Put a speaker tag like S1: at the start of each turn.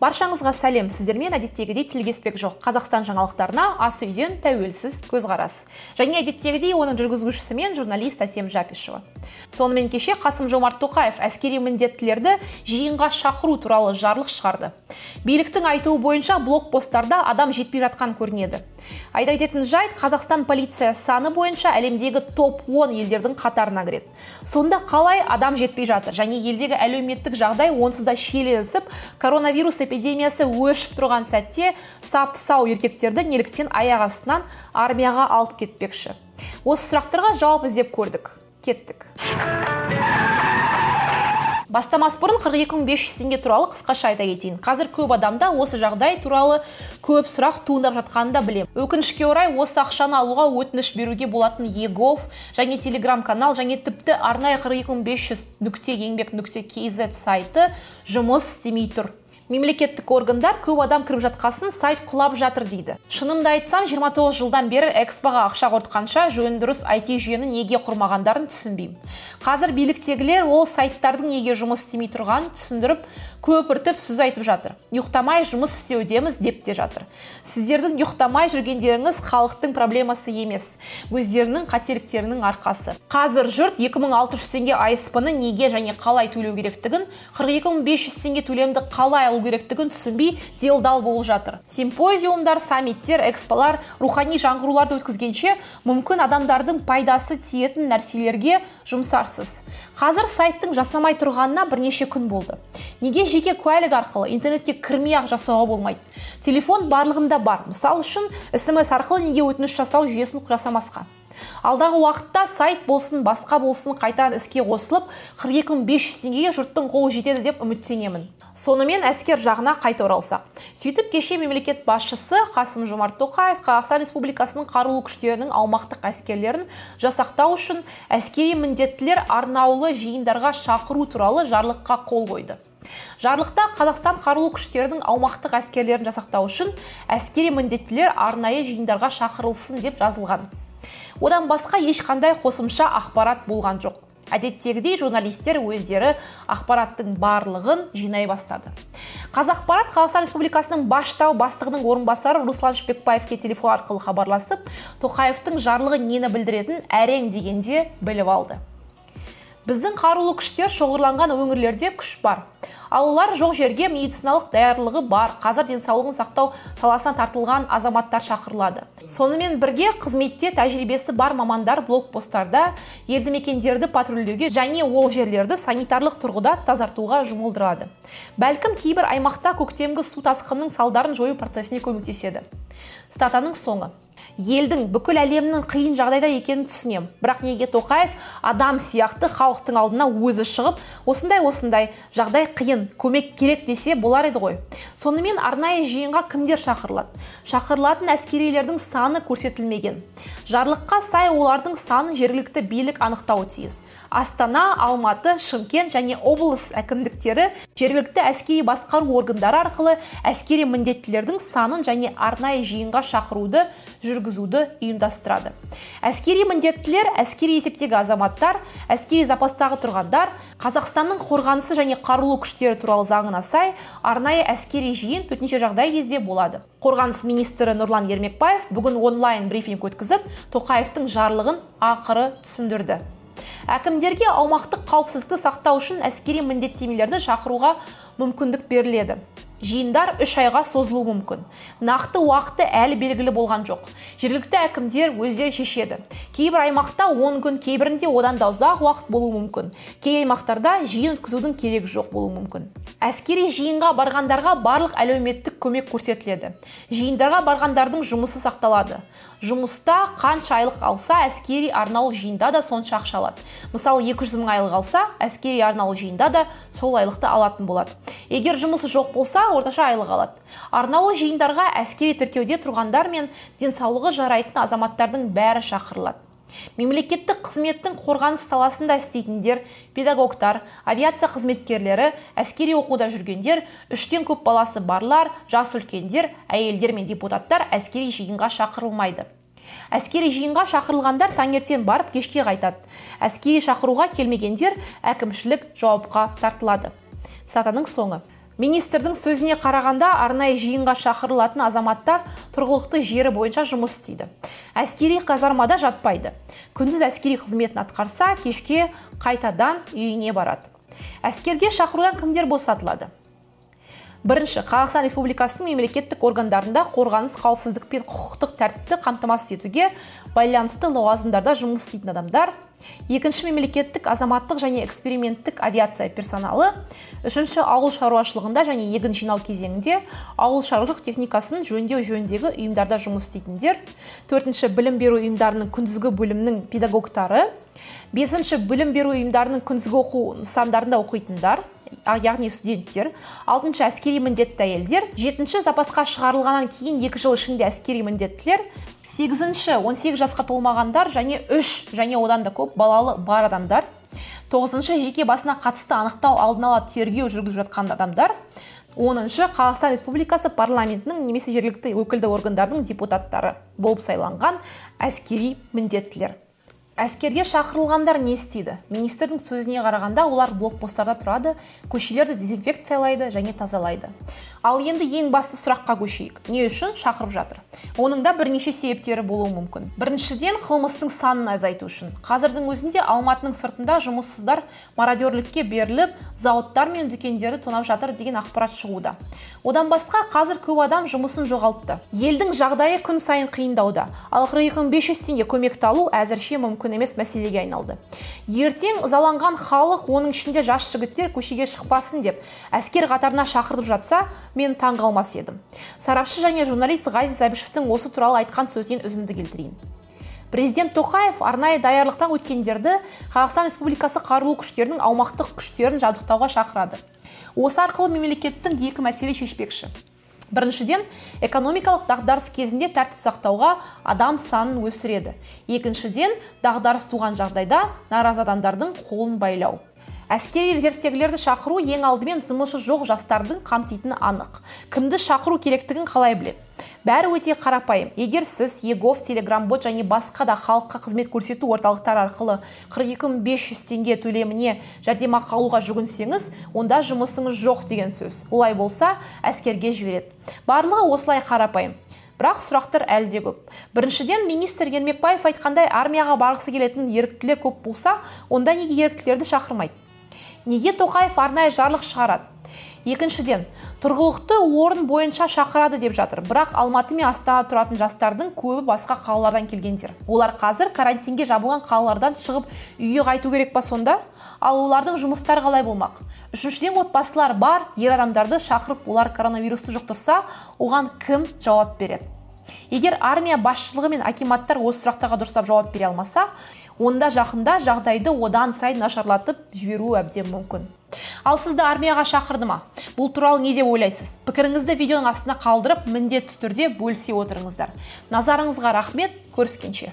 S1: баршаңызға сәлем. Сіздермен әдеттегідей тілгеспек жоқ. Қазақстан жаңалықтарына ас үйден тәуелсіз көзқарас. Және әдеттегідей оның жүргізушісі мен журналист әсем жапишева. Сонымен кеше қасым жомарт тоқаев әскери міндеттілерді жиынға шақыру туралы жарлық шығарды. Биліктің айтуы бойынша блокпосттарда адам жетпей жатқан көрінеді. Айта кететін жайт қазақстан полиция саны бойынша әлемдегі топ 10 елдердің қатарына кіреді. Сонда қалай адам жетпей жатыр? Және елдегі әлеуметтік жағдай онсыз да шиеленісіп коронавирус эпидемиясы өршіп тұрған сәтте сап сау еркектерді неліктен аяқ астынан армияға алып кетпекші? Осы сұрақтарға жауап іздеп көрдік. Кеттік. Бастамас бұрын 42500 теңге туралы қысқаша айта кетейін. Қазір көп адамда осы жағдай туралы көп сұрақ туындап жатқанын да білемін өкінішке орай осы ақшаны алуға өтініш беруге болатын егов және телеграм канал және тіпті арнайы 42500 нүкте еңбек нүкте kz сайты жұмыс істемей тұр. Мемлекеттік органдар көп адам кіріп жатқасын сайт құлап жатыр дейді. Шынымды айтсам 29 жылдан бері экспоға ақша құртқанша жөн дұрыс IT жүйені неге құрмағандарын түсінбеймін. Қазір биліктегілер ол сайттардың неге жұмыс істемей тұрғанын түсіндіріп көпіртіп сөз айтып жатыр. Ұйықтамай жұмыс істеудеміз деп те жатыр. Сіздердің ұйықтамай жүргендеріңіз халықтың проблемасы емес өздерінің қателіктерінің арқасы. Қазір жұрт 2600 теңге асп неге және қалай төлеу керектігін 42500 теңге төлемді қалай керектігін түсінбей делдал болып жатыр. Симпозиумдар саммиттер эксполар рухани жаңғыруларды өткізгенше мүмкін адамдардың пайдасы тиетін нәрселерге жұмсарсыз. Қазір сайттың жасамай тұрғанына бірнеше күн болды. Неге жеке куәлік арқылы интернетке кірмей ақ жасауға болмайды? Телефон барлығында бар. Мысал үшін смс арқылы неге өтініш жасау жүйесін жасамасқа? Алдағы уақытта сайт болсын басқа болсын қайтадан іске қосылып 42500 теңгеге жұрттың қолы жетеді деп үміттенемін. Сонымен әскер жағына қайта оралсақ. Сөйтіп кеше мемлекет басшысы қасым жомарт тоқаев қазақстан республикасының қарулы күштерінің аумақтық әскерлерін жасақтау үшін әскери міндеттілер арнаулы жиындарға шақыру туралы жарлыққа қол қойды. Жарлықта қазақстан қарулы күштерінің аумақтық әскерлерін жасақтау үшін әскери міндеттілер арнайы жиындарға шақырылсын деп жазылған. Одан басқа ешқандай қосымша ақпарат болған жоқ. Әдеттегідей журналистер өздері ақпараттың барлығын жинай бастады. Қазақпарат қазақстан республикасының бас штабы бастығының орынбасары руслан шпекбаевке телефон арқылы хабарласып тоқаевтың жарлығы нені білдіретінін әрең дегенде біліп алды. Біздің қарулы күштер шоғырланған өңірлерде күш бар. Ал олар жоқ жерге медициналық даярлығы бар. Қазір денсаулығын сақтау саласына тартылған азаматтар шақырылады. Сонымен бірге қызметте тәжірибесі бар мамандар блокпосттарда елді мекендерді патрульдеуге және ол жерлерді санитарлық тұрғыда тазартуға жұмылдырады. Бәлкім кейбір аймақта көктемгі су тасқынының салдарын жою процесіне көмектеседі. Статаның соңы. Елдің бүкіл әлемнің қиын жағдайда екенін түсінемін бірақ неге тоқаев адам сияқты халықтың алдына өзі шығып осындай осындай жағдай қиын көмек керек десе болар еді ғой. Сонымен арнайы жиынға кімдер шақырылады? Шақырылатын әскерилердің саны көрсетілмеген. Жарлыққа сай олардың санын жергілікті билік анықтауы тиіс. Астана алматы шымкент және облыс әкімдіктері жергілікті әскери басқару органдары арқылы әскери міндеттілердің санын және арнайы жиынға шақыруды жүргізуді ұйымдастырады. Әскери міндеттілер әскери есептегі азаматтар әскери запастағы тұрғандар қазақстанның қорғанысы және қарулы күштері туралы заңына сай арнайы әскери жиын төтенше жағдай кезде болады. Қорғаныс министрі нұрлан ермекбаев бүгін онлайн брифинг өткізіп тоқаевтың жарлығын ақыры түсіндірді. Әкімдерге аумақтық қауіпсіздікті сақтау үшін әскери міндеттемелерді шақыруға мүмкіндік беріледі. Жиындар үш айға созылуы мүмкін. Нақты уақыты әлі белгілі болған жоқ. Жергілікті әкімдер өздері шешеді. Кейбір аймақта он күн кейбірінде одан да ұзақ уақыт болуы мүмкін. Кей аймақтарда жиын өткізудің керегі жоқ болуы мүмкін. Әскери жиынға барғандарға барлық әлеуметтік көмек көрсетіледі. Жиындарға барғандардың жұмысы сақталады. Жұмыста қанша айлық алса әскери арнаулы жиында да сонша ақша алады. Мысалы 200 мың айлық алса әскери арнаулы жиында да сол айлықты алатын болады. Егер жұмысы жоқ болса орташа айлық алады. Арнаулы жиындарға әскери тіркеуде тұрғандар мен денсаулығы жарайтын азаматтардың бәрі шақырылады. Мемлекеттік қызметтің қорғаныс саласында істейтіндер педагогтар авиация қызметкерлері әскери оқуда жүргендер үштен көп баласы барлар жас үлкендер әйелдер мен депутаттар әскери жиынға шақырылмайды. Әскери жиынға шақырылғандар таңертең барып кешке қайтады. Әскери шақыруға келмегендер әкімшілік жауапқа тартылады. Сатаның соңы. Министрдің сөзіне қарағанда арнайы жиынға шақырылатын азаматтар тұрғылықты жері бойынша жұмыс істейді. Әскери казармада жатпайды. Күндіз әскери қызметін атқарса кешке қайтадан үйіне барады. Әскерге шақырудан кімдер босатылады? Бірінші қазақстан республикасының мемлекеттік органдарында қорғаныс қауіпсіздік пен құқықтық тәртіпті қамтамасыз етуге байланысты лауазымдарда жұмыс істейтін адамдар. Екінші мемлекеттік азаматтық және эксперименттік авиация персоналы. Үшінші ауыл шаруашылығында және егін жинау кезеңінде ауыл шаруашылық техникасын жөндеу жөніндегі ұйымдарда жұмыс істейтіндер. Төртінші білім беру ұйымдарының күндізгі бөлімнің педагогтары. Бесінші білім беру ұйымдарының күндізгі оқу нысандарында оқитындар. Яғни студенттер. Алтыншы әскери міндетті әйелдер. Жетінші запасқа шығарылғаннан кейін екі жыл ішінде әскери міндеттілер. Сегізінші 18 жасқа толмағандар және үш және одан да көп балалы бар адамдар. Тоғызыншы жеке басына қатысты анықтау алдын ала тергеу жүргізіп жатқан адамдар. Оныншы қазақстан республикасы парламентінің немесе жергілікті өкілді органдардың депутаттары болып сайланған әскери міндеттілер. Әскерге шақырылғандар не істейді? Министрдің сөзіне қарағанда олар блокпосттарда тұрады көшелерді дезинфекциялайды және тазалайды. Ал енді ең басты сұраққа көшейік. Не үшін шақырып жатыр? Оның да бірнеше себептері болуы мүмкін. Біріншіден қылмыстың санын азайту үшін. Қазірдің өзінде алматының сыртында жұмыссыздар мародерлікке беріліп зауыттар мен дүкендерді тонап жатыр деген ақпарат шығуда. Одан басқа қазір көп адам жұмысын жоғалтты. Елдің жағдайы күн сайын қиындауда. Ал қырық екі мың бес жүз теңге көмекті алу әзірше мүмкін емес мәселеге айналды. Ертең ызаланған халық оның ішінде жас жігіттер көшеге шықпасын деп әскер қатарына шақыртып жатса мен таң қалмас едім. Сарапшы және журналист ғазиз әбішевтің осы туралы айтқан сөзінен үзінді келтірейін. Президент тоқаев арнайы даярлықтан өткендерді қазақстан республикасы қарулы күштерінің аумақтық күштерін жабдықтауға шақырады. Осы арқылы мемлекеттің екі мәселе шешпекші. Біріншіден экономикалық дағдарыс кезінде тәртіп сақтауға адам санын өсіреді. Екіншіден дағдарыс туған жағдайда наразы адамдардың қолын байлау. Әскери резервтегілерді шақыру ең алдымен жұмысы жоқ жастардың қамтитыны анық. Кімді шақыру керектігін қалай біледі бәрі өте қарапайым. Егер сіз егов телеграм бот және басқа да халыққа қызмет көрсету орталықтары арқылы 42500 теңге төлеміне жәрдемақы алуға жүгінсеңіз онда жұмысыңыз жоқ деген сөз. Олай болса әскерге жібереді. Барлығы осылай қарапайым. Бірақ сұрақтар әлі де көп. Біріншіден министр ермекбаев айтқандай армияға барғысы келетін еріктілер көп болса онда неге еріктілерді шақырмайды? Неге тоқаев арнайы жарлық шығарады? Екіншіден тұрғылықты орын бойынша шақырады деп жатыр. Бірақ алматы мен астанада тұратын жастардың көбі басқа қалалардан келгендер. Олар қазір карантинге жабылған қалалардан шығып үйге қайту керек па сонда? Ал олардың жұмыстары қалай болмақ? Үшіншіден отбасылар бар ер адамдарды шақырып олар коронавирусты жұқтырса оған кім жауап береді? Егер армия басшылығы мен акиматтар осы сұрақтарға дұрыстап жауап бере алмаса онда жақында жағдайды одан сайын нашарлатып жіберуі әбден мүмкін. Ал сізді армияға шақырды ма? Бұл туралы не деп ойлайсыз? Пікіріңізді видеоның астына қалдырып міндетті түрде бөлісе отырыңыздар. Назарыңызға рахмет көріскенше.